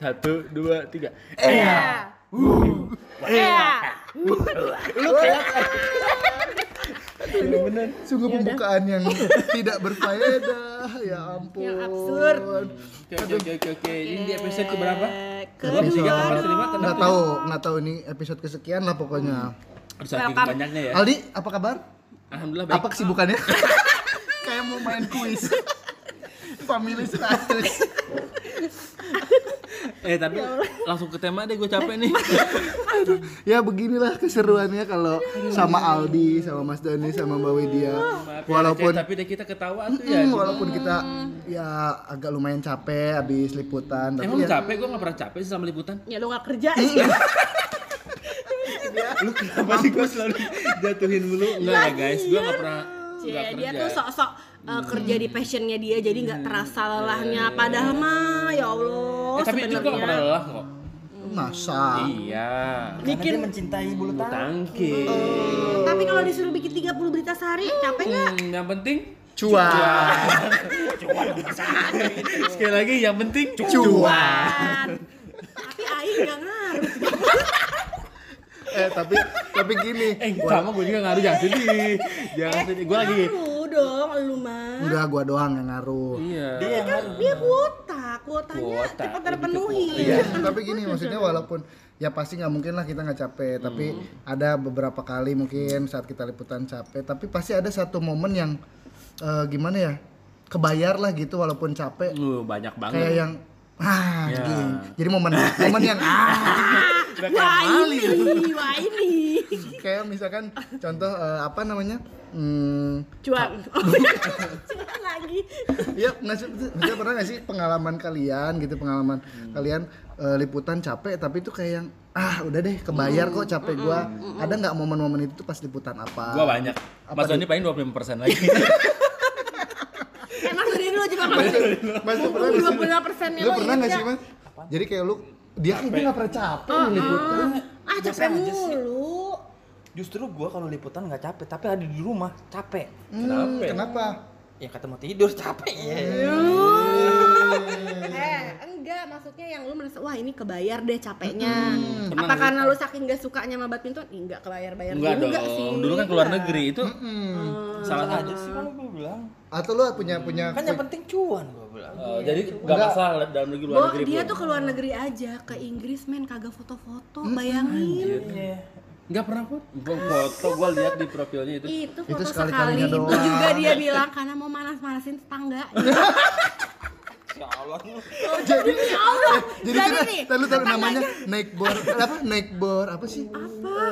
Satu, dua, tiga. Iya. Iya. Lu kayak Sungguh pembukaan yang tidak berfaedah, ya ampun. Yang absurd. Oke, oke, oke, oke, oke. Ini di episode ke berapa? Kedua Tiga, empat, lima, dong. Nggak tahu, nggak tahu ini episode kesekian lah pokoknya. Saking banyaknya ya. Aldi, apa kabar? Alhamdulillah baik. Apa kesibukannya? Kayak mau main kuis. Family status. Eh tapi langsung ke tema deh gue capek nih. ya beginilah keseruannya kalau sama Aldi, sama Mas Dani, sama Mbak Widya. Ya, Walaupun tapi deh kita ketawa tuh ya. Walaupun kita ya agak lumayan capek habis liputan, tapi Emang ya capek? Gue gak pernah capek sih sama liputan. Ya lu gak kerja Iya. Lu kenapa sih gue selalu jatuhin mulu? Enggak ya guys, gue gak pernah Cie, nggak dia kerja. tuh sok-sok uh, kerja di passionnya dia jadi nggak terasa lelahnya padahal mah ya Allah Eh, tapi itu gue gak pernah lelah kok. masa Iya. bikin mencintai bulu tangkis. tapi kalau disuruh bikin 30 berita sehari capek nggak Hmm, yang penting cuan. sekali lagi yang penting Cuan. tapi Aing nggak ngaruh Eh tapi tapi gini. Eh, sama gue juga ngaruh jangan sedih. Jangan sedih. Gue lagi dong lu mah Enggak gua doang yang ngaruh. Iya. Dia kan dia kuota kuotanya Kuota, cepat terpenuhi kuota. Iya, tapi gini maksudnya walaupun ya pasti nggak mungkin lah kita nggak capek, tapi ada beberapa kali mungkin saat kita liputan capek, tapi pasti ada satu momen yang eh, gimana ya kebayar lah gitu walaupun capek, Uh, banyak banget. kayak yang ah Ya. gini. jadi momen momen yang ah. Wah ini wah ini. Kayak misalkan contoh eh, apa namanya? Hmm, cuan cuan lagi. Ya nggak sih maksudnya pernah nggak sih pengalaman kalian gitu pengalaman kalian eh, liputan capek tapi itu kayak yang ah udah deh kebayar kok capek gua. Ada nggak momen-momen itu tuh pas liputan apa? Gue banyak. Apa Mas tuh? Doni paling 25% lagi. dulu juga nggak Mas lu pernah nggak dua sih puluh Mas? persennya lu pernah nggak sih mas? Jadi kayak lu dia kan dia nggak pernah capek nih liputan. ah capek mulu. Justru gua kalau liputan nggak capek, tapi ada di rumah capek. Hmm, kenapa? Ya kata mau tidur capek. Ya. Eh enggak maksudnya yang lu merasa wah ini kebayar deh capeknya Pernah apa karena lu saking gak sukanya sama badminton enggak kebayar bayar Enggak juga dong. sih Dulu kan keluar Enggak. negeri itu Hmm. salah Salah satu. aja sih kalau gua bilang. atau lu punya punya Kan yang penting cuan gua bilang. Oh, jadi nggak Enggak. masalah dalam negeri luar Bo, negeri. dia pun. tuh ke luar negeri aja ke Inggris men kagak foto-foto bayangin Iya. Nggak pernah. Gua foto, gue lihat di profilnya itu. itu foto Itu sekali sekali-kalinya itu doang. juga dia bilang karena mau manas-manasin tetangga Ya Allah. jadi ya Allah. jadi jadi kita nih lalu tahu tetangganya- namanya naik bor apa naik bor apa sih? Apa?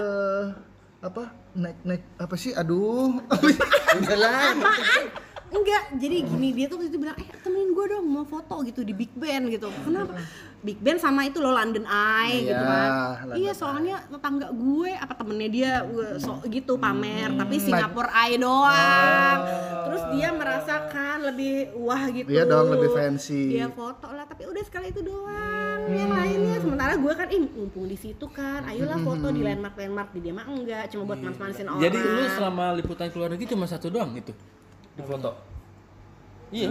Apa? Naik naik apa sih? Aduh. Udahlah. Apaan enggak jadi gini dia tuh itu bilang eh temenin gue dong mau foto gitu di Big Ben gitu. Kenapa? Big Ben sama itu loh London Eye gitu Iya, kan. London iya soalnya tetangga gue apa temennya dia gue so gitu pamer. Tapi Singapore Eye doang. Terus dia merasakan lebih wah gitu. Iya dong, lebih fancy. dia foto lah. Tapi udah sekali itu doang yang lainnya. Sementara gue kan ih mumpung di situ kan ayolah foto di landmark landmark di dia mah enggak cuma buat manas-manasin orang Jadi lu selama liputan ke luar negeri cuma satu doang itu di foto. Iya.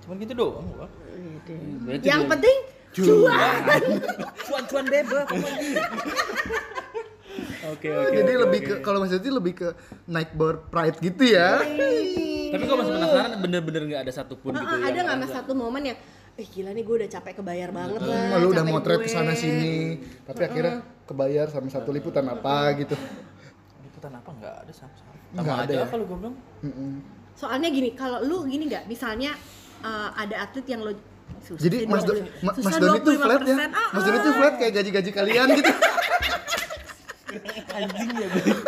Cuman gitu doang gua. Berarti yang dia- penting cuan Cuan-cuan bebas. Oke oke. jadi oke, lebih oke. ke kalau Mas Jati lebih ke naik bor pride gitu ya Tapi gue masih penasaran bener-bener nggak ada satupun gitu. Heeh, ada yang- nggak mas satu momen yang eh gila nih gue udah capek kebayar banget lah Hmm, lu udah motret gue." ke sana sini tapi akhirnya kebayar sama satu liputan apa gitu Liputan apa nggak ada sama-sama. Nggak Sama ada aja ya? kalau gua bilang. Mm-mm. Soalnya gini kalau lu gini nggak misalnya eh, ada atlet yang lo susah jadi Mas, Do- 20. Ma- Mas Doni tuh 25%, flat ya ah, Mas Doni tuh flat kayak gaji-gaji kalian gitu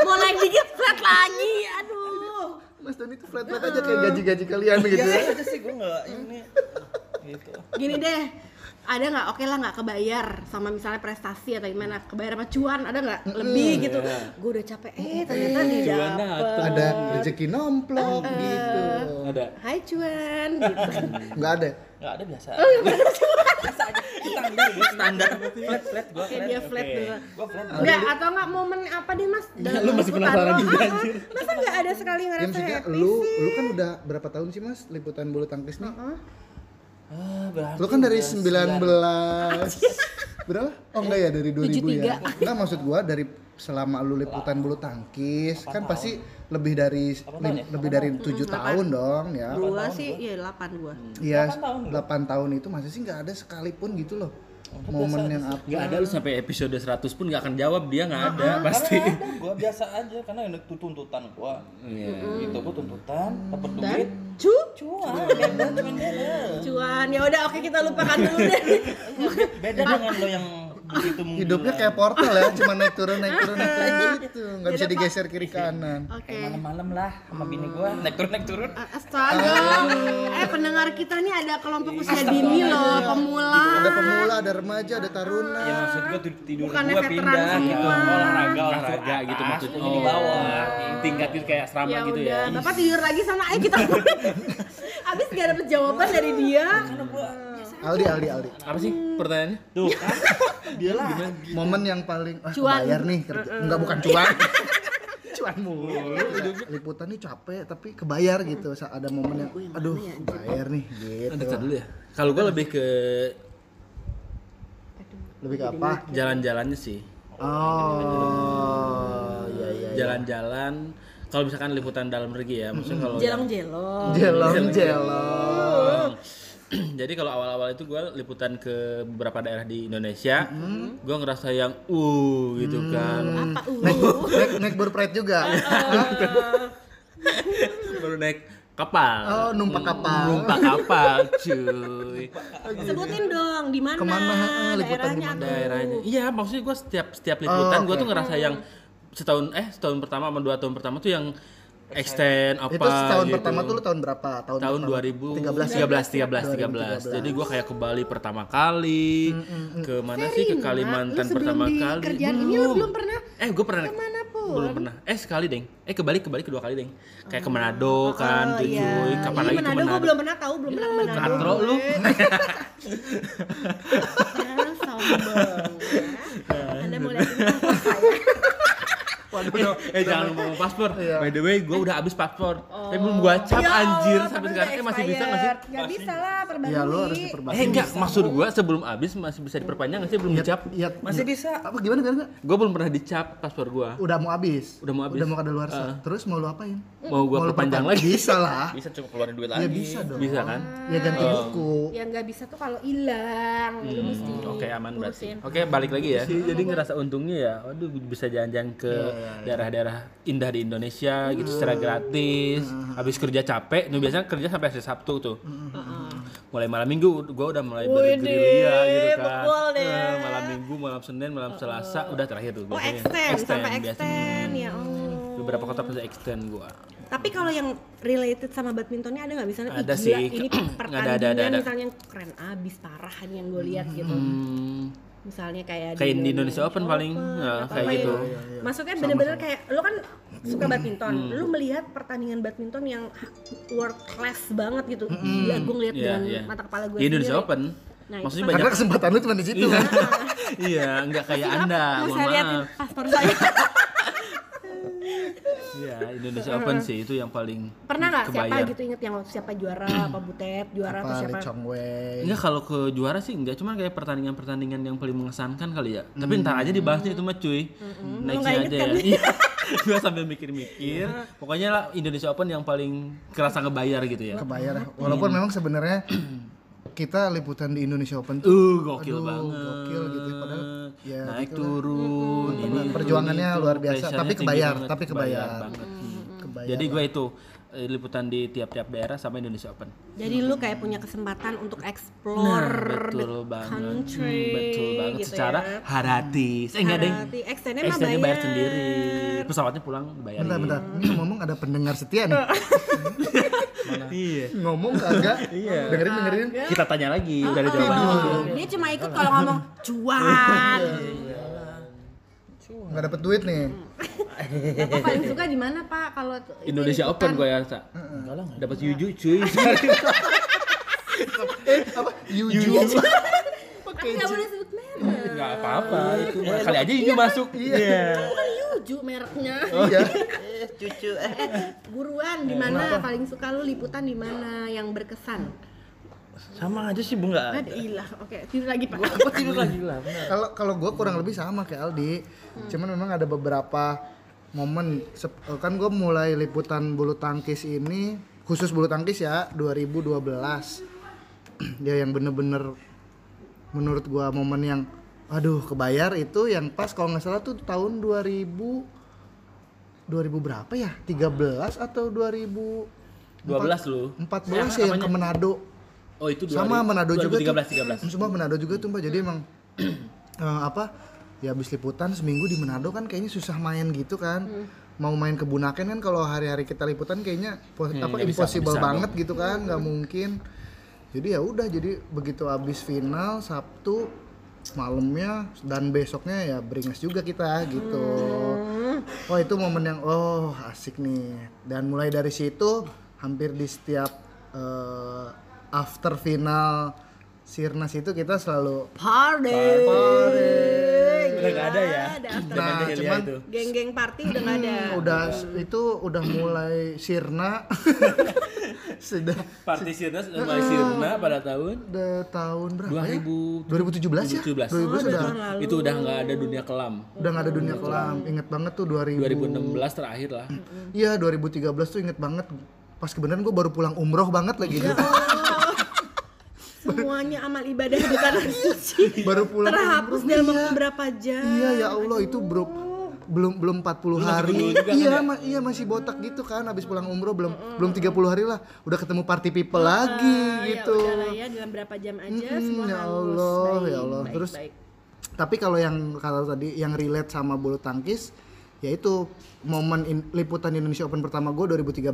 mau naik dikit flat lagi aduh Mas Doni tuh flat flat aja kayak gaji-gaji kalian gitu ya aja sih gua nggak ini. Gitu. gini deh ada nggak oke lah nggak kebayar sama misalnya prestasi atau gimana kebayar sama cuan ada nggak lebih gitu gue udah capek eh ternyata didapet dateng. ada rezeki nomplok gitu Ada. hai cuan gitu nggak ada Nggak ada biasa. Oh, iya, biasa aja. Standar standar. Flat flat gua Oke flat. dia flat oke. dulu. Flat. Enggak atau enggak momen apa deh Mas? dalam lu masih penasaran juga, anjir. Masa enggak ada sekali ya ngerasa happy lu sih? lu kan udah berapa tahun sih mas liputan bulu tangkis nih Heeh. Ah, berarti Lu kan dari udah 19 Berapa? Oh enggak ya dari 2000 ya. 73. Enggak maksud gua dari selama lu liputan bulu tangkis kan pasti lebih dari lim- lebih dari 7 tahun dong ya. Gua sih ya 8 gua. Iya, Delapan tahun 8 tahun itu masih sih nggak ada sekalipun gitu loh. Momen yang apa? Nggak ada lu sampai episode 100 pun nggak akan jawab dia nggak ada Karena pasti. ada gua biasa aja karena itu tuntutan gua. Iya. Gitu gua tuntutan, dapat duit, Cu, cuan, beda cuman beda. cuan. Ya udah oke kita lupakan dulu deh. Beda dengan lo yang begitu menggila. Hidupnya kayak portal ya, cuma naik turun naik turun naik turun gitu, nggak bisa digeser kiri kanan. Oke. Kayak malam-malam lah sama bini gua naik turun naik turun. Astaga. Eh pendengar kita nih ada kelompok usia dini loh, pemula. Ada pemula, ada remaja, ada taruna. Ya maksud gua tidur tidur Bukannya gua pindah semua. gitu. Olahraga olahraga gitu maksudnya. Jadi di bawah. Tingkat itu kayak asrama Ya gitu udah, ya. Bapak tidur lagi sana, ayo kita Abis gak dapet jawaban dari dia Aldi, Aldi, Aldi. Apa sih pertanyaannya? Tuh kan. Dia lah. Momen yang paling ah, Cuan. kebayar nih kerja. Enggak bukan cuan. cuan mulu. Liputan nih capek tapi kebayar gitu. Ada momen yang aduh, bayar nih gitu. dulu ya. Kalau gua lebih ke Lebih ke apa? jalan-jalannya sih. Oh, iya iya. iya. Jalan-jalan. Kalau misalkan liputan dalam negeri ya, maksudnya kalau Jelong-jelong Jelong jelong. Jadi kalau awal-awal itu gue liputan ke beberapa daerah di Indonesia, gue ngerasa yang uh gitu kan, Apa uh Naik, naik, naik berpride juga. baru naik kapal, Oh, numpak kapal. numpak kapal, cuy. Sebutin dong, di mana Ke mana, eh, liputan daerahnya. Daerahnya, iya maksudnya gue setiap setiap liputan Oh, gue oke. tuh ngerasa yang setahun eh setahun pertama sama dua tahun pertama tuh yang extend apa Itu tahun gitu. pertama tuh lu tahun berapa? Tahun tahun pertama. 2013 13 13 13 jadi gua kayak ke Bali pertama kali. Ke mana sih? Ke Kalimantan Lu pertama di kali. kerjaan ini lu belum. pernah eh gue pernah. Ke mana pun? belum pernah. Eh sekali deng. Eh ke Bali ke Bali kedua kali deng. Kayak ke Manado kan tuh iya. cuy. Kapan Iya, lagi ke Manado Manado? gua belum pernah tahu, belum pernah ke Manado. katro lu. Sombong. Ya. Anda mau lihat ini paspor saya Waduh, no. eh jangan ngomong paspor Iya. by the way gue udah habis paspor tapi belum gua cap Ya anjir sampai sekarang eh masih bisa nggak sih. Nggak bisa lah, perbarui Iya, lu harus diperbaiki. eh enggak maksud gua sebelum habis masih bisa diperpanjang nggak sih belum dicap Iya, Masih bisa. Apa gimana gimana? gue belum pernah dicap paspor gua Udah mau habis. Udah mau habis. Udah mau kadaluarsa. Heeh. Terus mau lu apain? mau gua lu perpanjang perpan- lagi Bisa lah. Bisa cukup keluarin duit Ya lagi. bisa dong. bisa kan Ya ganti buku. yang nggak bisa tuh kalau hilang mesti Hmm, Oke aman berarti. Oke balik lagi ya. Jadi ngerasa untungnya ya, waduh bisa jalan-jalan ke daerah-daerah indah di Indonesia gitu secara gratis. Habis kerja capek, nih biasanya kerja sampai hari Sabtu tuh. Mulai malam Minggu gua udah mulai bergerilya gitu kan. Eh, malam Minggu, malam Senin, malam Selasa udah terakhir tuh oh biasanya. extend, sampai biasanya. extend ya oh. Beberapa kota bisa extend gua. Tapi kalau yang related sama badmintonnya ada nggak misalnya "Ih, Ada gila, sih. ini Ada, pertandingan ada, ada, ada. misalnya yang keren abis parah nih yang gue lihat gitu. Hmm, Misalnya kayak Kayak di Indonesia Open paling, ya, atau kayak apa gitu. yang- Maksudnya bener-bener kayak lu kan suka badminton, Hmm. lu melihat pertandingan badminton yang world class banget gitu. Gila gue ngeliat Iya, dengan iya. mata kepala gue Di Indonesia sendiri. Open. Nah, Maksudnya kan- banyak Karena kesempatan lu cuma di situ. Iya, iya, nggak kayak anda. Mau saya liatin paspor saya. Iya, Indonesia Open sih itu yang paling Pernah nggak siapa kebayar. gitu inget yang siapa juara, apa Butet juara atau Apa siapa? Lee Chong Wei. Enggak kalau ke juara sih enggak, cuman kayak pertandingan-pertandingan yang paling mengesankan kali ya. Tapi ntar aja dibahasnya itu mah cuy. Nextnya inget aja kan? ya. Iya. Gua sambil mikir-mikir. Pokoknya lah Indonesia Open yang paling kerasa ngebayar gitu ya. Kebayar. Walaupun memang sebenarnya kita liputan di Indonesia Open tuh Uh, gokil Aduh, banget. gokil gitu, padahal ya naik gitu lah. turun ini Perjuangannya itu, luar biasa, tapi kebayar, banget, tapi kebayar. banget. Hmm. Kebayar. Jadi gue itu eh, liputan di tiap-tiap daerah sama Indonesia Open. Jadi lu kayak punya kesempatan untuk Nah, explore betul the banget. country, Hmm, betul banget gitu secara ya. haratis. Eh enggak deh. Hati, extendnya mah bayar bayar. sendiri. Pesawatnya pulang bayar. Bentar, bentar. Ini ngomong ada pendengar setia nih. Iya. ngomong kagak? Iya. Dengerin dengerin. Kita tanya lagi, udah ada Oh, jawabannya. Dia cuma ikut kalau ngomong cuan. Nggak dapet duit nih. Bapak paling suka di mana Pak? Kalau Indonesia? Open gue ya, Sa. Dapat yuju cuy. Eh, apa? Yuju. Tapi nggak boleh sebut merek. Enggak apa-apa itu. Kali aja yuju masuk. Iya. Yuju mereknya. Iya. Cucu eh. Buruan di mana paling suka lu liputan di mana yang berkesan? Sama aja sih, Bu enggak Ada ilah. Oke, tidur lagi Pak. Aku tidur lagi lah, benar. Kalau kalau gue kurang lebih sama kayak Aldi, cuman memang ada beberapa momen sep- kan gue mulai liputan bulu tangkis ini khusus bulu tangkis ya 2012 ya yang bener-bener menurut gue momen yang aduh kebayar itu yang pas kalau nggak salah tuh tahun 2000 2000 berapa ya 13 atau 2000 12 lu. 14 ya yang ke Manado Oh itu sama 2000 Manado juga 2013 13. tuh. Semua Manado juga tuh Mbak. Jadi emang eh, apa? Ya habis liputan seminggu di Manado kan kayaknya susah main gitu kan. Mau main ke Bunaken kan kalau hari-hari kita liputan kayaknya po- apa bisa, impossible bisa banget gitu kan, nggak mungkin. Jadi ya udah jadi begitu habis final Sabtu malamnya dan besoknya ya beringas juga kita gitu. Oh itu momen yang oh asik nih. Dan mulai dari situ hampir di setiap eh, after final Sirnas itu kita selalu Party. Udah gak ada ya. Ada Nah, cuman-. Geng-geng party udah nggak ada. udah itu udah mulai sirna sudah. Party Sirnas mulai Sirna pada tahun? Udah tahun berapa ya? 2000 2017 ya? 2017. 2017 udah itu udah nggak ada dunia kelam. udah nggak ada dunia kelam. Inget banget tuh 2000 2016 terakhir lah. iya 2013 tuh inget banget. Pas kebenaran gue baru pulang umroh banget lagi. Ya Allah. Semuanya amal ibadah di tanah suci baru pulang terhapus dalam waktu berapa jam. Iya ya Allah itu bro belum belum 40 hari. juga kan iya, ya? ma- iya masih botak gitu kan habis pulang umroh belum belum 30 hari lah udah ketemu party people lagi Ah, gitu. Ya udahlah ya dalam berapa jam aja Mm-mm, semua ya. Allah, Baik, ya Allah. baik, Terus baik. Tapi kalau yang kalau tadi yang relate sama bulu tangkis yaitu momen in- liputan Indonesia Open pertama gue 2013.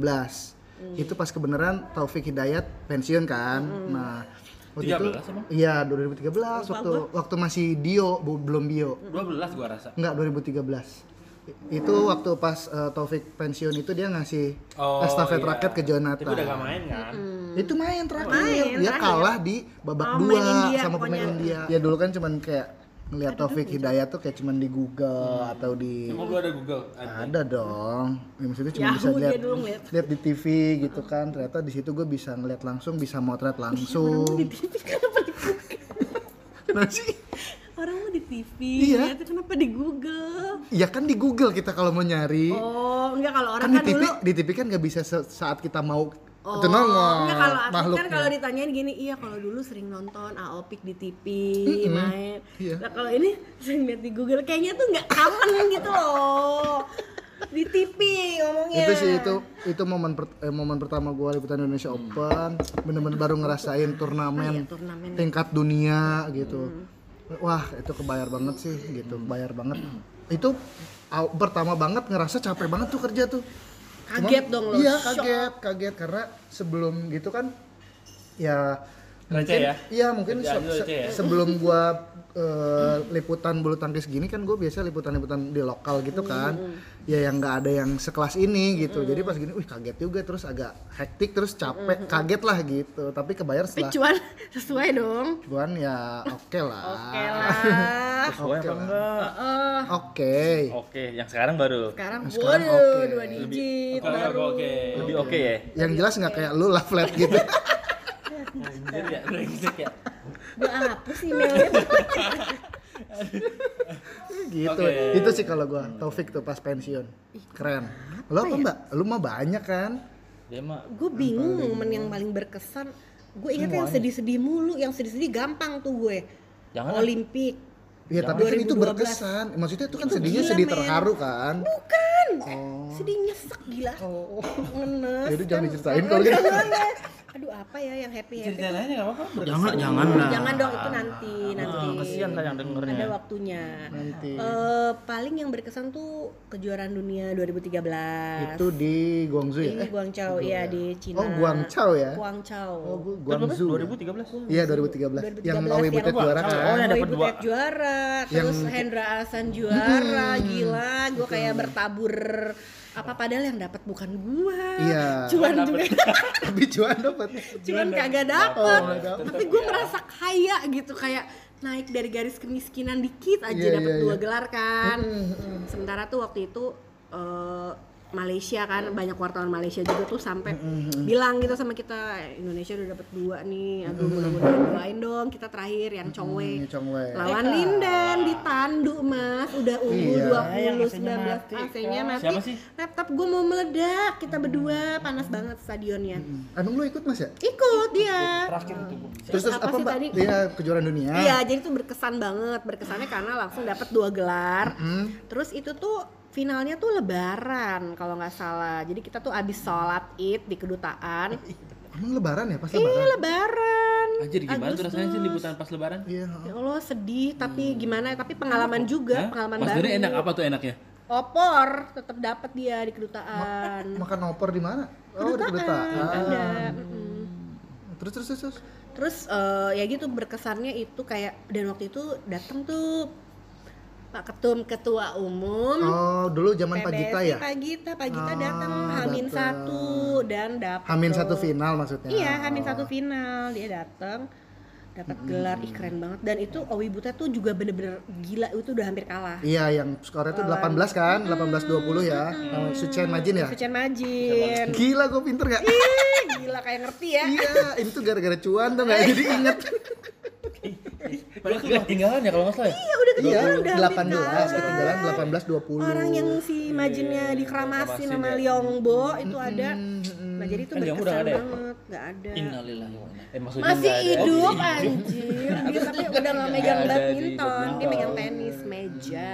Hmm. Itu pas kebenaran Taufik Hidayat pensiun kan. Nah, waktu itu 13 emang? iya 2013 waktu waktu masih Dio bu- belum Bio. 12 gua rasa. Enggak 2013. I- Itu waktu pas eh, Taufik pensiun itu dia ngasih Oh, estafet iya. raket ke Jonathan. Tapi udah gak main kan? Itu main terakhir. Main, dia terakhir. kalah di babak Oh, dua India sama pemain. India. Ya dulu kan cuman kayak ngeliat Taufik Hidayat tuh kayak cuman di Google atau di Emang gua ada Google. Ada. ada dong. Ya, maksudnya cuma Yahoo bisa lihat lihat di TV gitu kan. Ternyata di situ gue bisa ngeliat langsung, bisa motret langsung. Kenapa sih? Orang mau di TV, Iya. itu kenapa di Google? Ya kan di Google kita kalau mau nyari. Oh, enggak kalau orang kan kan, di TV, dulu di TV kan nggak bisa saat kita mau Oh, itu nongol enggak kalau atlet kan kalau ditanyain gini, iya kalau dulu sering nonton Aopik di TV, main. Iya. Nah, kalau ini sering lihat di Google kayaknya tuh nggak aman gitu loh. Di TV ngomongnya. itu sih itu itu momen per- eh, momen pertama gue liputan Indonesia Open bener-bener baru ngerasain turnamen, Iya, turnamen. tingkat dunia gitu wah itu kebayar banget sih gitu kebayar banget itu aw- pertama banget ngerasa capek banget tuh kerja tuh Cuman- Kaget dong lo. iya shock. kaget kaget karena sebelum gitu kan ya Receh ya? Iya mungkin se- se- ya? sebelum gua eh, liputan bulu tangkis gini kan gue biasa liputan-liputan di lokal gitu kan ya yang nggak ada yang sekelas ini gitu jadi pas gini wih kaget juga terus agak hektik terus capek kaget lah gitu tapi kebayar Tapi setelah cuan sesuai dong. cuan ya oke lah Oke lah. Sesuai apa enggak? Heeh. oke Oke, yang sekarang baru. sekarang Sekarang waduh oke. dua digit Oke, baru. oke, oke. Lebih oke ya? yang jelas nggak kayak lu lah flat gitu Anjir ya, brengsek ya. Gua hapus emailnya. gitu Oke. itu sih kalau gua Taufik tuh pas pensiun keren lo apa mbak lu mah banyak kan Dia mah gue bingung momen yang paling berkesan gue ingat yang sedih-sedih mulu yang sedih-sedih gampang tuh gue Jangan. Olimpik Iya tapi kan itu 2012. berkesan. Maksudnya itu kan Itu sedihnya gila, sedih men. terharu kan. bukan sedih nyesek gila Oh. ngenes Yaudah, jangan kan. diceritain kalau gitu. Jangan aduh apa ya yang happy happy ceritain aja enggak apa-apa. Jangan, jangan lah. jangan dong itu nanti nanti Ah, kesian lah yang dengernya. ada waktunya Nanti. Eh, paling yang berkesan tuh kejuaraan dunia 2013 Itu di Guangzhou ya? ini Eh, Guangzhou ya di Cina Oh, Guangzhou ya? Guangzhou Oh, gua- Guangzhou. 2013. Iya 2013. Yang 2013 Awi yang Butet Guangzhou. juara Oh, kan. yang Boy dapat dua. Butet juara, terus Hendra Ahsan juara, gila, gue kayak bertabur apa padahal yang dapat bukan gua, Iya. cuan juga, Tapi cuan dapat. cuan kagak Oh, dapet. tapi gue merasa kaya gitu kayak naik dari garis kemiskinan dikit aja Iya, dapat iya, dua iya. gelar kan, sementara tuh waktu itu eh, Malaysia kan banyak wartawan Malaysia juga tuh sampai bilang gitu sama kita Indonesia udah dapat dua nih aduh mudah-mudahan doain dong kita terakhir yang Chongwei Chong Wei. lawan Lindan ditandu mas udah unggul Iya. 20 19 AC-nya mati Siapa sih? laptop gue mau meledak kita berdua panas banget stadionnya Emang lu ikut Mas ya? ikut dia Terakhir itu. Terus terus Apa apa, sih Mbak? tadi? Iya, kejuaraan dunia. Iya, jadi itu berkesan banget. Berkesannya karena langsung dapat dua gelar. Hmm. Terus itu tuh finalnya tuh lebaran kalau nggak salah. Jadi kita tuh abis sholat id di kedutaan. Emang lebaran ya? Pas Iya lebaran. lebaran. Anjir gimana tuh rasanya sih Agustus. liputan pas lebaran? Iya. Ya Allah sedih tapi gimana? Tapi pengalaman juga, Hah? pengalaman Mas baru. Doni enak apa tuh enaknya? Opor tetap dapat dia di kedutaan. Makan opor di mana? Oh, di kedutaan. Ada. mm-mm. Terus terus terus. terus. Terus eh, ya gitu berkesannya itu kayak dan waktu itu datang tuh Pak Ketum Ketua Umum Oh, dulu zaman Pak Gita ya? Pak Gita, Pak Gita Ah, datang Hamin satu dan dapat Hamin satu final maksudnya. Iya, Hamin Oh. satu final dia datang dapat gelar ih keren banget dan itu Owi Butet tuh juga bener-bener gila itu udah hampir kalah. Iya, yang skornya tuh 18 kan? 18-20 ya. Sama Sucian Majin ya? Sucian Majin. Gila, gue pinter gak? Ih, gila kayak ngerti ya. iya, ini tuh gara-gara cuan tuh gak? Jadi inget. Padahal tuh ketinggalan ya kalau nggak salah ya? Iya, udah Iya, ketinggalan udah hampir 18, kalah. ketinggalan 18-20. Orang yang si Majinnya dikeramasin sama Liongbo itu ada. Nah, jadi itu Kan udah berkesan ya? banget, nggak ada. Innalillahi wa inna Eh maksudnya Masih hidup anjir. Dia tapi udah nggak megang badminton, dia megang tenis meja.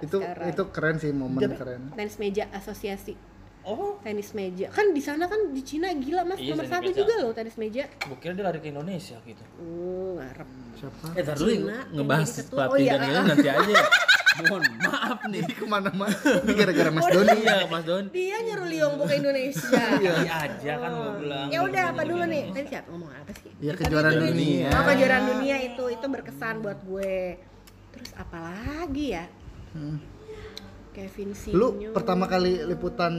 Itu itu keren sih momen keren. tenis meja asosiasi Oh, tenis meja kan di sana kan di Cina gila mas Iya, nomor satu meja. juga loh tenis meja gua kira dia lari ke Indonesia gitu. uh ngarep Siapa? Eh tar dulu ngebahas pelatih Oh, iya. dan ini nanti aja ya. Mohon maaf nih. Ke mana-mana. Ini gara-gara Mas Doni. Iya Mas Don. dia nyuruh Liongbo ke Indonesia Iya aja kan gua bilang. ya udah apa dulu nih tadi siapa ngomong apa sih Iya, kejuaraan dunia. oh kejuaraan dunia itu itu berkesan buat gue terus apa lagi ya Kevin Sinyo Lu pertama kali liputan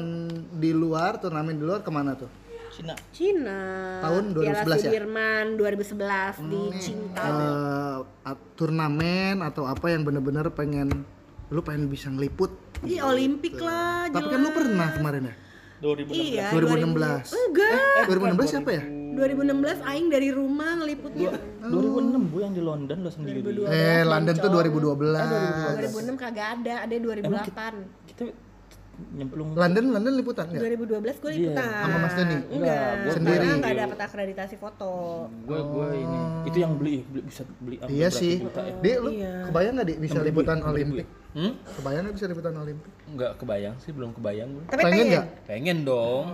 di luar, turnamen di luar ke mana tuh? Cina. Cina Tahun 2011 Piala ya? Sudirman 2011 di Cinta Eh, at- turnamen atau apa yang bener-bener pengen lu pengen bisa ngeliput di Olimpik lah tapi kan lu pernah kemarin ya 2016. Iya, 2016 Enggak. eh 2016 siapa ya 2016 aing dari rumah ngeliputnya. 2006 Bu yang di London lo sendiri. 2012. eh London tuh 2006 2012 kagak ada, ada 2008. Kita nyemplung London London liputan ya 2012 gue liputan. Sama Mas Doni? Enggak, gua sendiri. Enggak dapat akreditasi foto. gue gue ini itu yang beli, beli bisa beli iya berapa sih juta ya. dia lu Iya. kebayang nggak di bisa liputan Olimpik Hmm? kebayang nggak bisa liputan Olimpik Enggak kebayang sih, belum kebayang gue. Tapi pengen pengen. nggak Pengen dong.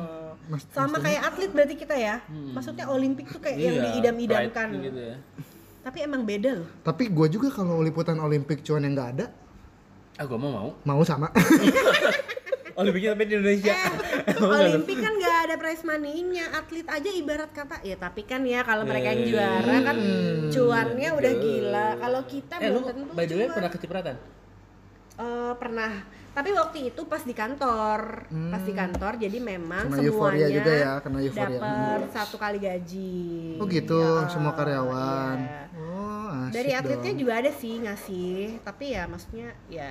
Mas Sama kayak atlet berarti kita ya. Maksudnya Olimpik tuh kayak yang Iya, diidam-idamkan. gitu ya. Tapi emang beda loh. tapi gua juga kalau liputan Olimpik cuan yang nggak ada Ah, gua mau mau. mau sama Olimpiknya tapi di Indonesia. Olimpik kan nggak ada prize money-nya, atlet aja ibarat kata ya tapi kan ya kalau mereka yang juara kan cuannya udah gila. Kalau kita eh lu belum tentu by the way pernah kecipratan? Eh, pernah. Tapi waktu itu pas di kantor, pas di kantor jadi memang Kena semuanya euforia juga ya, kena euforia. dapat satu kali gaji. oh gitu? Ya, semua karyawan? Iya. oh asik Dari dong. atletnya juga ada sih ngasih, tapi ya maksudnya ya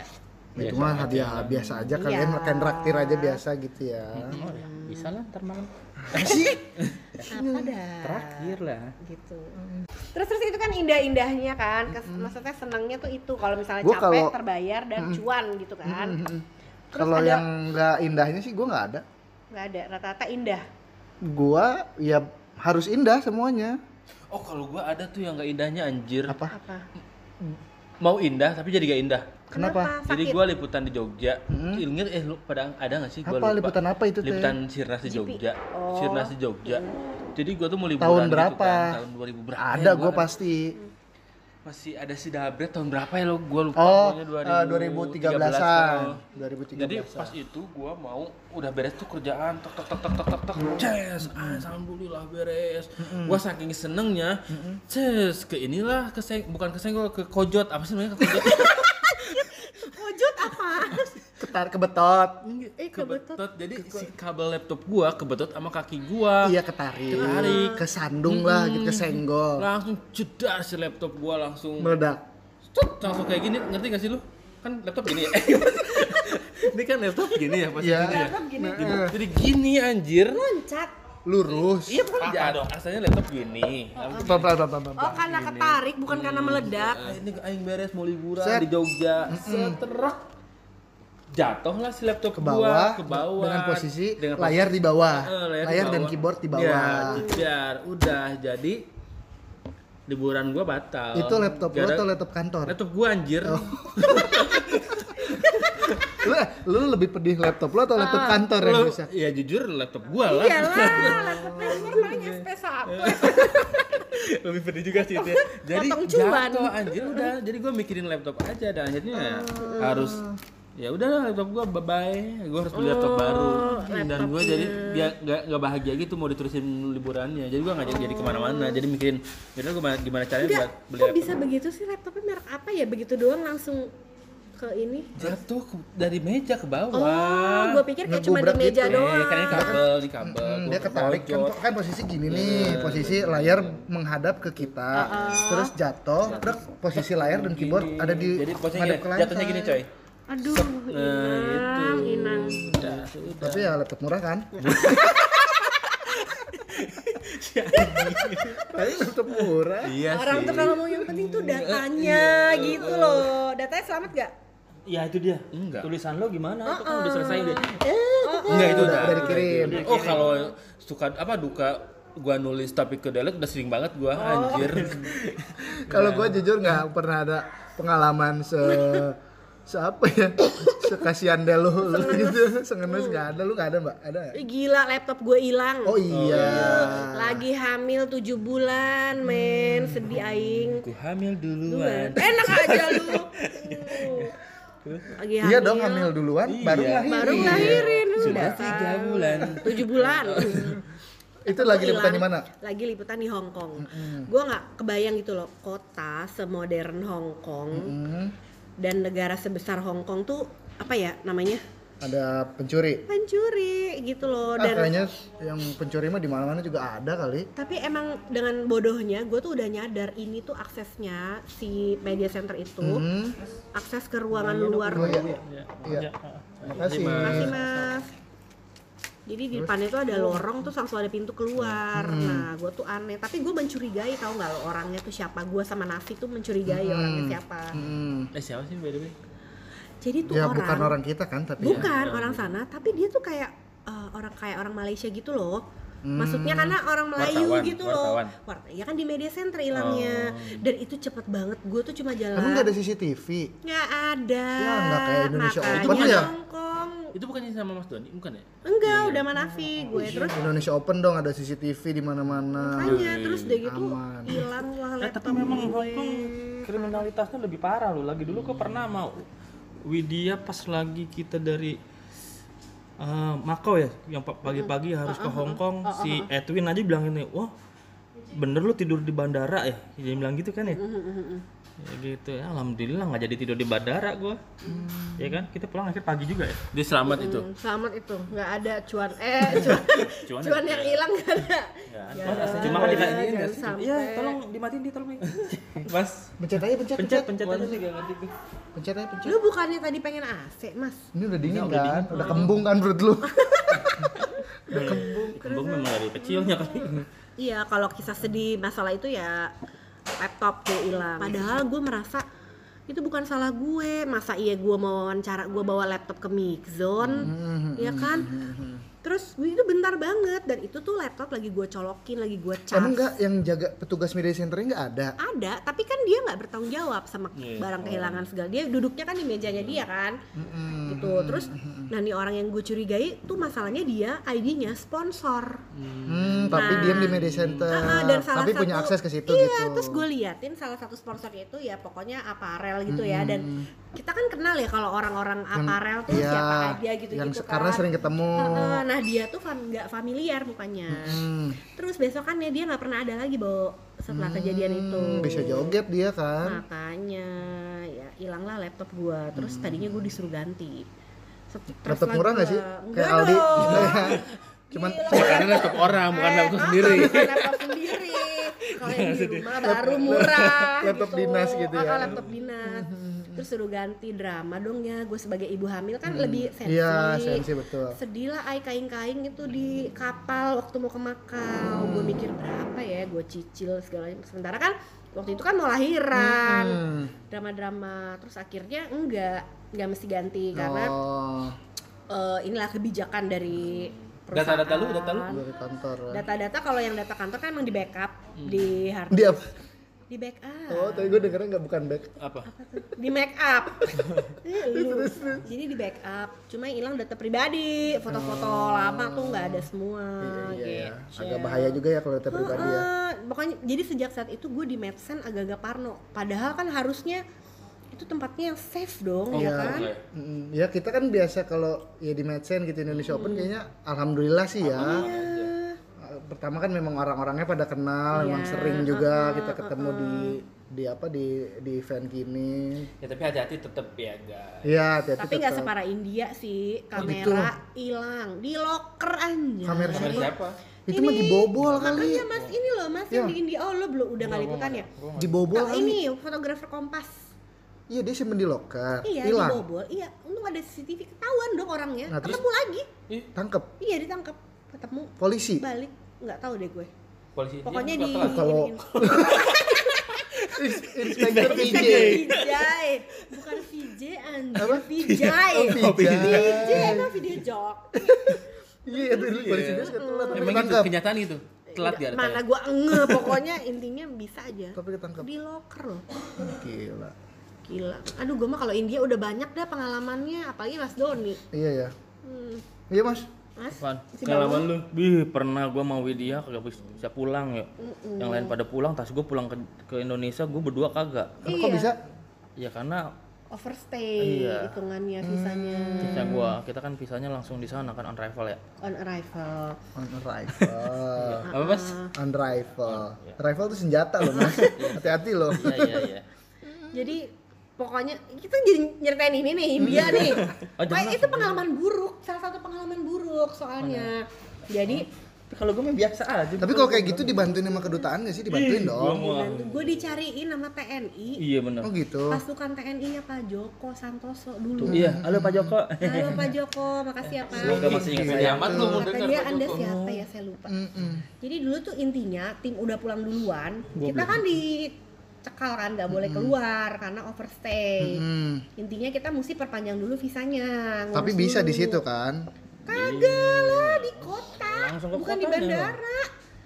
itu mah hadiah biasa aja kalian Iya. makan traktir aja biasa gitu ya. Oh, ya, bisa lah ntar malam. Apa dah? Terakhir lah. Gitu. Terus terus itu kan indah-indahnya kan, Kes- maksudnya senangnya tuh itu kalau misalnya Gua capek kalau- terbayar dan cuan gitu kan. Terus kalau ada- yang nggak indahnya sih gua nggak ada nggak ada rata-rata indah. gua ya harus indah semuanya Oh, kalau gua ada tuh yang gak indahnya anjir. apa Apa? Mau indah tapi jadi gak indah. Kenapa? Jadi gua liputan di Jogja. Ingat eh lu pada ada gak sih lupa. liputan apa itu? Liputan Sirnas di Jogja. Oh. Sirnas di Jogja. Jadi gua tuh mau liburan Tahun gitu berapa? kan, tahun 2000 berapa? ada ya, gua pasti. Masih ada si Dabret tahun berapa ya lo? Gua lupa oh pokoknya eh, 2013an oh. 2013 Jadi pas itu gua mau udah beres tuh kerjaan tok tok tok tok tok tok tok ces ah, alhamdulillah beres. Gua saking senengnya ces ke inilah ke seng bukan ke senggol ke kojot. Apa sih namanya ke kojot? Wujud apa? Ketar kebetot eh kebetul. kebetot jadi si kabel laptop gua kebetot sama kaki gua iya ketarik Ketarik. kesandung lah gitu kesenggol langsung jedar si laptop gua langsung meledak Tut, langsung kayak gini ngerti gak sih lu kan laptop gini ya Ini kan laptop gini ya Iya. ya. Laptop gini. Nah, Jadi gini anjir. loncat lurus. Iya kan jatuh. Asalnya laptop gini. Pelan, pelan, pelan, pelan, oh karena ketarik bukan karena meledak Ah, ini aing beres mau liburan Set. di Jogja. Seterak jatuhlah si laptop ke bawah, gua, ke bawah dengan posisi Dengan layar di bawah. Eh, layar, di dan bawah. keyboard di bawah. Ya. Udah jadi liburan gua batal. Itu laptop lo Gara- atau laptop kantor? Laptop gua anjir. lu, lu lebih pedih laptop lo atau laptop kantor yang Lu- rusak? ya jujur laptop gua lah. iyalah laptopnya gue namanya SP1 Lebih pedih juga sih itu. ya. Jadi jatuh anjir udah. Jadi gua mikirin laptop aja dan akhirnya ya harus ya udah laptop gua bye bye gua harus beli laptop baru. dan gua jadi dia nggak nggak bahagia gitu mau diterusin liburannya. Jadi gua nggak jadi, jadi ke mana-mana. Jadi mikirin gimana gua gimana caranya enggak buat beli kok laptop. bisa begitu sih? Laptopnya merek apa ya? Begitu doang langsung ke ini? Jatuh ke- dari meja ke bawah. Oh gue pikir kayak cuma di meja gitu. Eh, doang. Kan ini kabel di kabel. Hmm, dia ketarik. Kan, kan posisi gini nih, posisi layar menghadap ke kita, terus jatuh, brek, posisi layar dan keyboard ada di jadi posisinya jatuhnya gini coy aduh Nah, gitu. inang inang udah sudah Tapi ya laptop murah kan? Tapi laptop murah. iya orang sih tuh kalau ngomong yang penting tuh datanya gitu loh datanya selamat gak Ya itu dia. Enggak. Tulisan lo gimana? Itu kan udah selesai udah. Enggak itu udah. udah dikirim. Oh kalau suka apa duka gua nulis tapi ke delete udah sering banget gua anjir. Kalau gua jujur nggak pernah ada pengalaman se se apa ya? Sekasian deh lu, lu gitu. Sengenus nggak ada. Lu nggak ada mbak? Ada gila laptop gue hilang. Oh iya. Lagi hamil 7 bulan men. Sedih aing. Aku hamil duluan. enak aja lu. Lagi hamil iya dong hamil. duluan baru Iya. lahirin. Baru ngelahirin Sudah udah tiga bulan. 7 bulan. Itu lagi liputan di mana? Lagi liputan di Hong Kong. Gue nggak kebayang gitu loh kota semodern Hong Kong. Hmm, dan negara sebesar Hong Kong tuh apa ya namanya? Ada pencuri. Pencuri gitu loh. Ah, dan kayaknya yang pencuri mah di mana-mana juga ada kali. Tapi emang dengan bodohnya gue tuh udah nyadar ini tuh aksesnya si media center itu. Hmm. akses ke ruangan luar. oh iya. Ya. iya. Makasih Makasih mas jadi di depan itu ada lorong terus langsung ada pintu keluar. Nah gue tuh aneh. Tapi gue mencurigai tau nggak lo orangnya tuh siapa? Gue sama Nafi tuh mencurigai orangnya siapa. Hmm. Eh siapa sih by the way? jadi tuh ya orang bukan orang kita kan tapi ya. bukan orang sana. Tapi dia tuh kayak eh, orang kayak orang Malaysia gitu loh maksudnya karena orang Melayu Wartawan, gitu wartawan. loh Wart- ya kan di media center hilangnya dan itu cepet banget gue tuh cuma jalan emang nggak ada CCTV nggak ada Ya, nggak kayak Indonesia Makanya Open ya? Hongkong Itu bukannya sama Mas Doni, bukan ya? enggak udah Manafi gue terus Indonesia Open dong ada CCTV di mana-mana makanya terus udah gitu Aman. hilang lah Eh, laptop tapi memang gue. Hong Kong kriminalitasnya lebih parah loh. Lagi dulu gue pernah mau Widya pas lagi kita dari eh, Makau ya, yang pa- pagi-pagi harus ke Hong Kong, si Edwin aja bilang ini, wah bener lu tidur di bandara ya? Dia bilang gitu kan ya? Ya gitu ya, alhamdulillah nggak jadi tidur di bandara gua. Ya kan, kita pulang akhir pagi juga ya. Dia selamat itu. Hmm, selamat itu nggak ada cuan eh cuan Cuan cuan yang hilang nggak ada Ya, Cuma kan dimatiin nggak. Iya, tolong dimatiin dia tolong. Mas, pencet aja pencet pencet pencet pencet aja. gak ngerti gue. pencet aja pencet lu bukannya tadi pengen AC mas ini udah dingin kan udah kembung kan perut lu Kembang memang dari kecilnya kali. Iya, kalau kisah sedih masalah itu ya laptop tuh hilang. Padahal gue merasa itu bukan salah gue. Masa iya gue mau wawancara gue bawa laptop ke Mixzone, ya kan? Terus gue itu bentar banget dan itu tuh laptop lagi gue colokin, lagi gue cas. emang nggak yang jaga petugas media centernya nggak ada Ada, tapi kan dia nggak bertanggung jawab sama Iya. barang kehilangan segala. Dia duduknya kan di mejanya dia kan, gitu. Terus, nah nih orang yang gue curigai tuh masalahnya dia ID-nya sponsor. hmm, tapi diam di media center Ah, dan salah tapi punya satu- akses ke situ iya, gitu terus gue liatin salah satu sponsornya itu ya pokoknya aparel gitu ya dan kita kan kenal ya kalau orang-orang aparel tuh Iya, siapa aja gitu yang gitu karena kan. sering ketemu Heeh, nah dia tuh fam- nggak familiar mukanya Hmm, terus besokannya dia nggak pernah ada lagi bawa setelah kejadian itu bisa joget dia kan makanya ya hilanglah laptop gua terus tadinya gue disuruh ganti Stres laptop murah nggak gua. sih kayak Aldi dong. cuman Karena laptop orang, bukan Eh, laptop sendiri. bukan laptop sendiri. Kalau yang di rumah baru murah. Laptop dinas gitu ya. Ah, ah, laptop dinas. Terus suruh ganti drama dong ya gue sebagai ibu hamil kan lebih sensi Iya, sensi betul. sedih lah ay kain-kain itu di kapal waktu mau ke Makau gue mikir berapa ya gue cicil segala macam sementara kan waktu itu kan mau lahiran Hmm. drama-drama terus akhirnya enggak enggak mesti ganti karena Oh, eh, inilah kebijakan dari perusahaan Data-data lu, data lu? dari kantor. ya. data-data kalau yang data kantor kan emang di backup di hard Dia di backup Oh, tadi gue dengernya nggak bukan back. Apa? apa tuh? di make up Eh, lu. jadi di backup cuma yang hilang data pribadi foto-foto lama tuh nggak ada semua Oh. Iya, iya. gitu. Agak bahaya juga ya kalau data pribadi ya. Eh, pokoknya jadi sejak saat itu gue di medsen agak-agak parno padahal kan harusnya itu tempatnya yang safe dong ya Iya. kan Mm, ya kita kan biasa kalau ya di Medsen gitu Indonesia Open kayaknya alhamdulillah sih ya. Iya. Uh, Pertama kan memang orang-orangnya pada kenal, memang Iya, sering juga kita ketemu di di apa di di event gini. Ya tapi hati-hati tetep ya guys. Iya, hati-hati tapi nggak tetap. separah India sih kamera hilang di locker aja Kamera siapa? Itu mah dibobol kali. makanya mas ini loh mas yang di India oh lo belum udah nggak liputan ya Dibobol Kak, kali. ini fotografer kompas Iya, dia simpen di loker. iya Hilang. dibobol iya untung ada CCTV ketahuan dong orangnya Nah, terus- ketemu lagi Tangkep iya ditangkap ketemu polisi. balik nggak tahu deh gue Polisi pokoknya dia di Kalau-. Inspektur PJ. Vijay bukan VJ anjir Apa? Vijay Oh, Vijay. VJ emang video jok Iya, itu dulu polisi dia suka telat Emang ketangkep. kenyataan gitu. Telat ya mana gua enge pokoknya intinya bisa aja Tapi ketangkep. di locker loh Gila. gila aduh gua mah kalau India udah banyak dah pengalamannya apalagi Mas Doni Iya ya. hmm. Iya, Mas. Mas Apaan? si Pengalaman lu? Bih, pernah gua mau Widya kagak bisa pulang ya. Yang lain pada pulang, tas gua pulang ke, ke Indonesia, gua berdua kagak. Kenapa kok bisa? Ya karena overstay Iya. hitungannya visanya visa gua, kita kan visanya langsung di sana kan on arrival ya. on arrival On arrival. Apa Mas? On arrival. Arrival itu senjata loh, Mas. Hati-hati loh. Iya iya iya. jadi pokoknya kita jadi nyeritain ini nih India nih. Oh, itu pengalaman buruk salah satu pengalaman buruk soalnya. Jadi Tapi kalau gua mah biasa aja. Tapi kalau kayak gitu dibantuin sama kedutaan gak sih? Dibantuin dong. gue dicariin sama TNI Iya benar. Oh gitu. pasukan TNI-nya Pak Joko Santoso dulu. Iya, halo Pak Joko. halo Pak Joko. Makasih ya Pak. Semoga masih ingat saya. amat lu mau dengar dia anda Joko. siapa ya? Saya lupa. Jadi dulu tuh intinya tim udah pulang duluan. Kita kan dicekal kan nggak boleh keluar karena overstay. Hmm. intinya kita mesti perpanjang dulu visanya Tapi bisa dulu. di situ kan? kagak lah di kota. Langsung ke bukan di kotanya, bandara.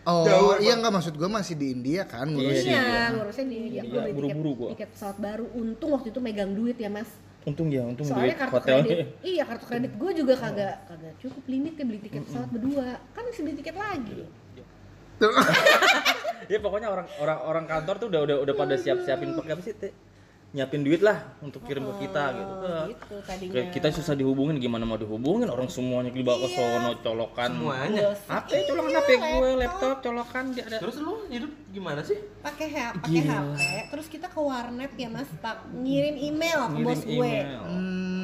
Oh, iya nggak maksud gua masih di India kan ngurusin. iya ngurusnya di India. Iya, Gua beli tiket, buru-buru gua. tiket pesawat baru. Untung waktu itu megang duit ya mas. Untung ya, untung soalnya duit kartu hotelnya. kredit. Iya kartu kredit gue juga kagak kagak cukup limitnya beli tiket pesawat berdua. Kan mesti beli tiket lagi Ya pokoknya orang orang orang kantor tuh udah udah udah pada siap-siapin pakai apa sih? Teh? Nyiapin duit lah untuk kirim ke kita gitu. oh, gitu tadinya Kayak kita susah dihubungin gimana mau dihubungin orang semuanya dibawa ke sono colokan Semuanya. Bos, HP colokan HP gue laptop colokan dia ada Terus lu hidup gimana sih? pakai HP pakai HP terus kita ke warnet ya mas pak ngirim email ke bos ngirim gue email. Hmm, pak kita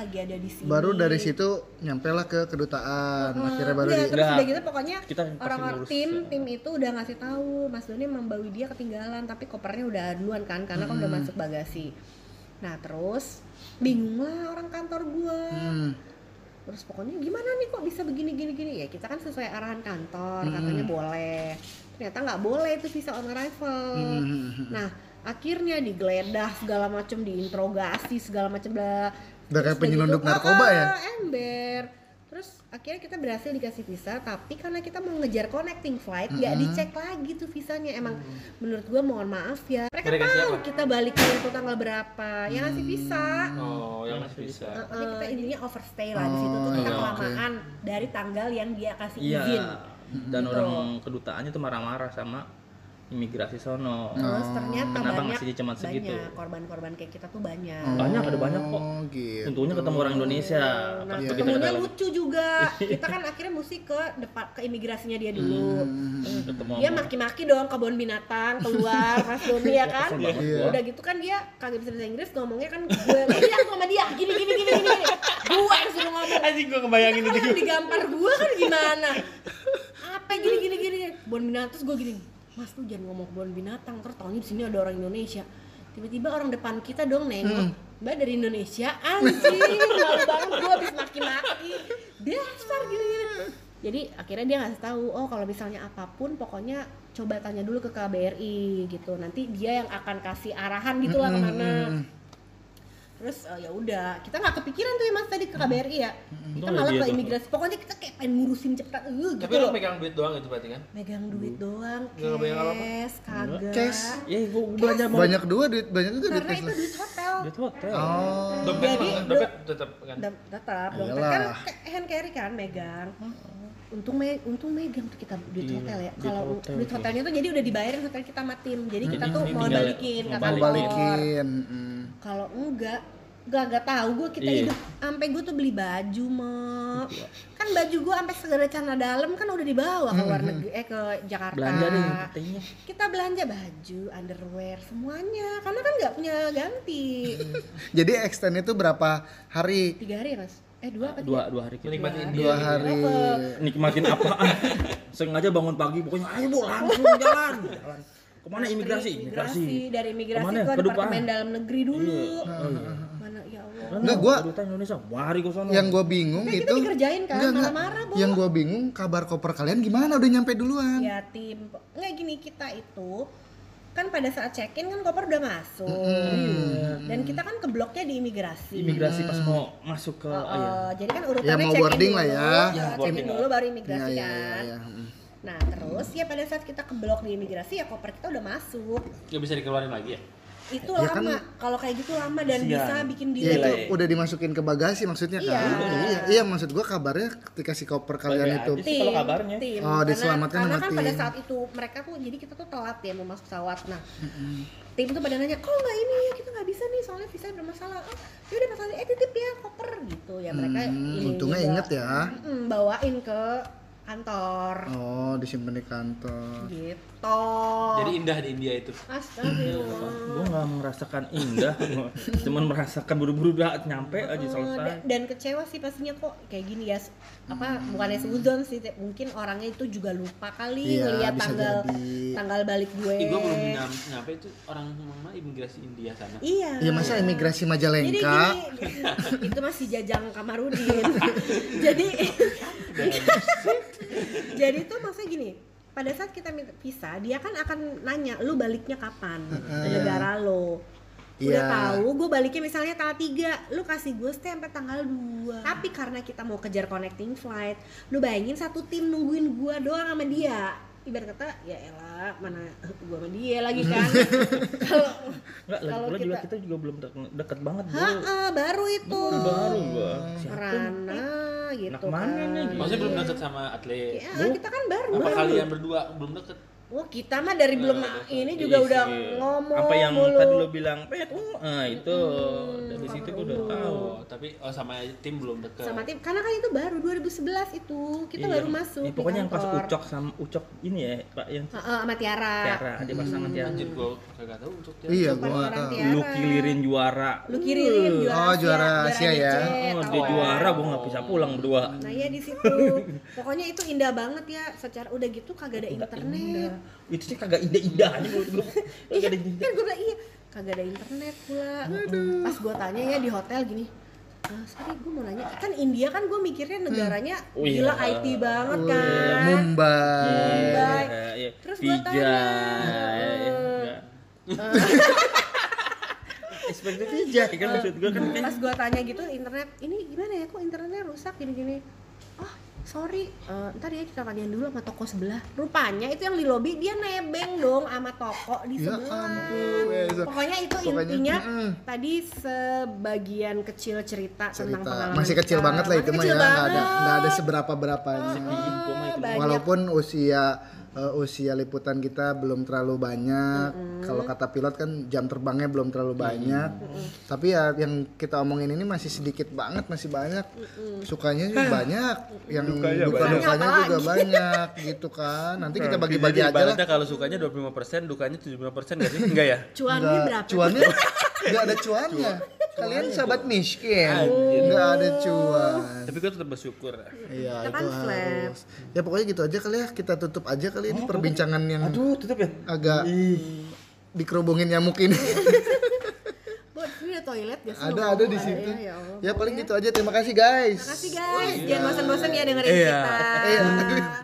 lagi ada di sini baru dari situ nyampe lah ke kedutaan. Akhirnya baru di terus Udah. udah gitu pokoknya Kita orang-orang ngurus, tim ya. tim itu udah ngasih tahu Mas Doni membawa dia ketinggalan tapi kopernya udah duluan kan karena kan Hmm. udah masuk bagasi. Nah terus bingung lah orang kantor gua. Hmm. Terus pokoknya gimana nih kok bisa begini gini gini ya kita kan sesuai arahan kantor Hmm. katanya boleh. Ternyata nggak boleh itu visa on arrival. Hmm. Nah akhirnya digeledah segala macam diinterogasi segala macam dah Udah kayak penyelundup gitu, narkoba ah, ya? ember. Terus akhirnya kita berhasil dikasih visa tapi karena kita mau ngejar connecting flight nggak dicek lagi tuh visanya. Emang menurut gua mohon maaf ya. Mereka, Mereka tahu siapa? kita balik itu tanggal berapa. Yang ngasih visa. Oh, yang masih bisa. tapi kita intinya overstay lah di situ tuh kita iya, kelamaan dari tanggal yang dia kasih Iya. izin. Dan orang kedutaannya tuh marah-marah sama imigrasi sono. terus ternyata Kenapa banyak ngasihnya cuma segitu? banyak korban-korban kayak kita tuh banyak Banyak ada banyak kok. Oh, gitu. Untungnya ketemu orang Indonesia. Nah, begitu ketemunya lucu juga. Kita kan akhirnya mesti ke depan ke imigrasinya dia dulu. ketemu Dia maki-maki dong kebun binatang keluar Mas Doni ya kan. Gua. Udah gitu kan dia kagak bisa bahasa Inggris ngomongnya kan gue dia sama dia gini gini gini gini. gini. Gue yang suruh ngomong. Anjing gua ngebayangin Kalau itu. digampar gue kan gimana? Apa gini gini gini. Kebun binatang terus gue gini. Mas tuh jangan ngomong kebun binatang, terus taunya di sini ada orang Indonesia. tiba-tiba orang depan kita dong nengok mbak dari Indonesia? Anjing malu banget gue habis maki-maki. Dasar gini, jadi akhirnya dia ngasih tahu oh kalau misalnya apa pun pokoknya coba tanya dulu ke KBRI gitu. Nanti dia yang akan kasih arahan gitu lah ke mana terus eh, ya udah. Kita nggak kepikiran tuh ya mas tadi ke KBRI ya. Kita Untung malah ke tuh. imigrasi. Pokoknya kita kayak pengen ngurusin cepat uh, gitu Tapi lu loh. pegang duit doang itu berarti kan? megang duit doang. Nggak pegang apa-apa? cash kagak. Cash. Ya gua belanja mau banyak dua duit banyak juga duit karena cash itu duit hotel. Di hotel. oh. Dompet, Jadi, dompet tetap kan? Tetap dompet. Kan hand carry kan megang untung me untung megang tuh kita duit Iya, hotel ya. duit kalau hotel duit tuh. hotelnya tuh jadi udah dibayarin hotel kita sama tim. Jadi kita Jadi tuh mau balikin mau ke kantor balikin kalau enggak Gak, gak tahu gue kita Iya. hidup sampai gue tuh beli baju mau kan baju gue sampai segala celana dalam kan udah dibawa ke luar negeri eh ke Jakarta. Belanja deh katanya. kita belanja baju underwear semuanya. Karena kan nggak punya ganti. Jadi extend itu berapa hari? Tiga hari ya mas eh dua apa Dua dua hari kita. Menikmati Dua dua hari Nikmatin apaan? Sengaja bangun pagi pokoknya ayo Bu langsung jalan. Jalan. Ke mana imigrasi? Imigrasi. dari imigrasi Ke mana? ke departemen dalam negeri dulu iya. mana ya Allah Enggak, gua- Kedutaan Indonesia. Wah, hari sono. yang gue bingung kita itu dikerjain kan, Enggak, enggak. marah-marah, Bo. yang gue bingung kabar koper kalian gimana udah nyampe duluan ya tim nggak gini kita itu kan pada saat check in kan koper udah masuk dan kita kan ke bloknya di imigrasi imigrasi pas mau masuk ke Oh, oh, iya. oh, jadi kan urutannya Ya, mau check-in boarding dulu, lah ya. uh, Ya, check-in boarding dulu baru ya, imigrasi ya, kan. ya, ya. Nah terus ya pada saat kita ke blok di imigrasi ya koper kita udah masuk. Gak bisa dikeluarin lagi ya? Itu Ya kan- lama. Kalau kayak gitu lama dan Kasian. bisa bikin Ya delay. itu udah dimasukin ke bagasi maksudnya Iya. kan? Iya, iya maksud gua kabarnya ketika si koper kalian itu. Sih, kalau kabarnya. tim. Oh, Karena- diselamatkan karena sama kan pada tim. saat itu mereka tuh jadi kita tuh telat ya mau masuk pesawat. Nah, tim tuh pada nanya, kok nggak ini ya kita nggak bisa nih soalnya visa bermasalah. Oh, ya udah masalah eh titip ya koper gitu ya mereka. Hmm, ini untungnya juga, inget ya. bawain ke kantor Oh, disimpan di kantor. gitu. Jadi indah di India itu. Astagfirullah. Gue nggak merasakan indah, cuman merasakan buru-buru udah nyampe aja Oh, selesai. da- dan kecewa sih pastinya kok kayak gini ya apa bukannya suzon sih mungkin orangnya itu juga lupa kali Iya, ngeliat tanggal jadi. tanggal balik gue Ih, gua belum nyam, nyampe itu orang mana imigrasi India sana. iya Iya masa imigrasi jadi Majalengka? gini itu masih jajang Kamarudin jadi jadi tuh maksudnya gini pada saat kita minta visa dia kan akan nanya lu baliknya kapan ke negara lo udah Iya. tahu gue baliknya misalnya tanggal 3 lu kasih gue stay sampai tanggal 2 tapi karena kita mau kejar connecting flight lu bayangin satu tim nungguin gue doang sama dia ibarat kata ya elah mana gue sama dia lagi kan kalau kalau pula juga kita- kita juga belum dek- deket banget bro. Ha, baru itu Baru gua. Rana gitu Anak mana kan. nih? Maksudnya belum deket sama atlet. Ya, kita kan baru. Apa baru. kalian berdua belum deket? Wah, kita mah dari belum ini juga Iya udah ngomong Apa yang mulu. tadi lo bilang, pet, uh, ah itu dari situ gue udah tahu. Oh, tapi oh sama tim belum deket. sama tim karena kan itu baru 2011 itu kita Iya. baru masuk Iya, di pokoknya yang pas. Ucok sama Ucok ini ya, Pak yang Heeh, sama Tiara. Tiara, dia pasangan Tiara. Anjir gua kagak tahu untuk dia. Iya, gua nggak tahu. Tiara. Lu kilirin juara. Lu kiririn juara Oh, juara Asia ya. DC, Oh, dia juara, gua nggak bisa pulang berdua. Nah, ya di situ. Pokoknya itu indah banget ya. Secara udah gitu kagak ada internet. Itu sih kagak indah-indahnya menurut gua. Iya, Kagak ada indah. kan gue bilang iya, kagak ada internet pula. Pas gue tanya ya di hotel gini, "Ah, sorry gue mau nanya, kan India kan gue mikirnya negaranya Oh, iya. gila IT banget Wih, kan. Mumbai. Mumbai. Iya, iya. Terus Vijay. tanya, Iya. Seperti Vijay kan maksud gua kan kan Pas gue tanya gitu internet, ini gimana ya kok internetnya rusak gini-gini. Oh sorry, Eh, ntar ya kita tanyain dulu sama toko sebelah. Rupanya itu yang di lobi dia nebeng dong sama toko di Ya sebelah. ampun, Weza. Pokoknya itu Pokoknya, intinya mm-mm. tadi sebagian kecil cerita, tentang cerita pengalaman masih kecil kita. banget lah itu Masih mah ya nggak ada nggak ada seberapa berapanya mah itu. banyak. walaupun usia eh, usia liputan kita belum terlalu banyak. Kalau kata pilot kan jam terbangnya belum terlalu banyak. Tapi ya yang kita omongin ini masih sedikit banget masih banyak. Sukanya juga banyak. Yang Dukanya duka banyak. dukanya juga banyak gitu kan. Nanti kita bagi-bagi aja lah. kalau sukanya 25%, dukanya 75% enggak sih? Enggak ya? Cuannya berapa? cuannya nggak ada cuannya kalian sahabat miskin nggak ada cuan Tapi gue tetap bersyukur. Iya itu kan harus. Ya pokoknya gitu aja kali ya kita tutup aja kali ini perbincangan yang Aduh, tutup ya. agak dikerubungin nyamuk ini. ada toilet gak sih? ada ada di situ ya Allah. ya paling gitu aja terima kasih guys Makasih guys, jangan bosan-bosan ya dengerin Iya. kita.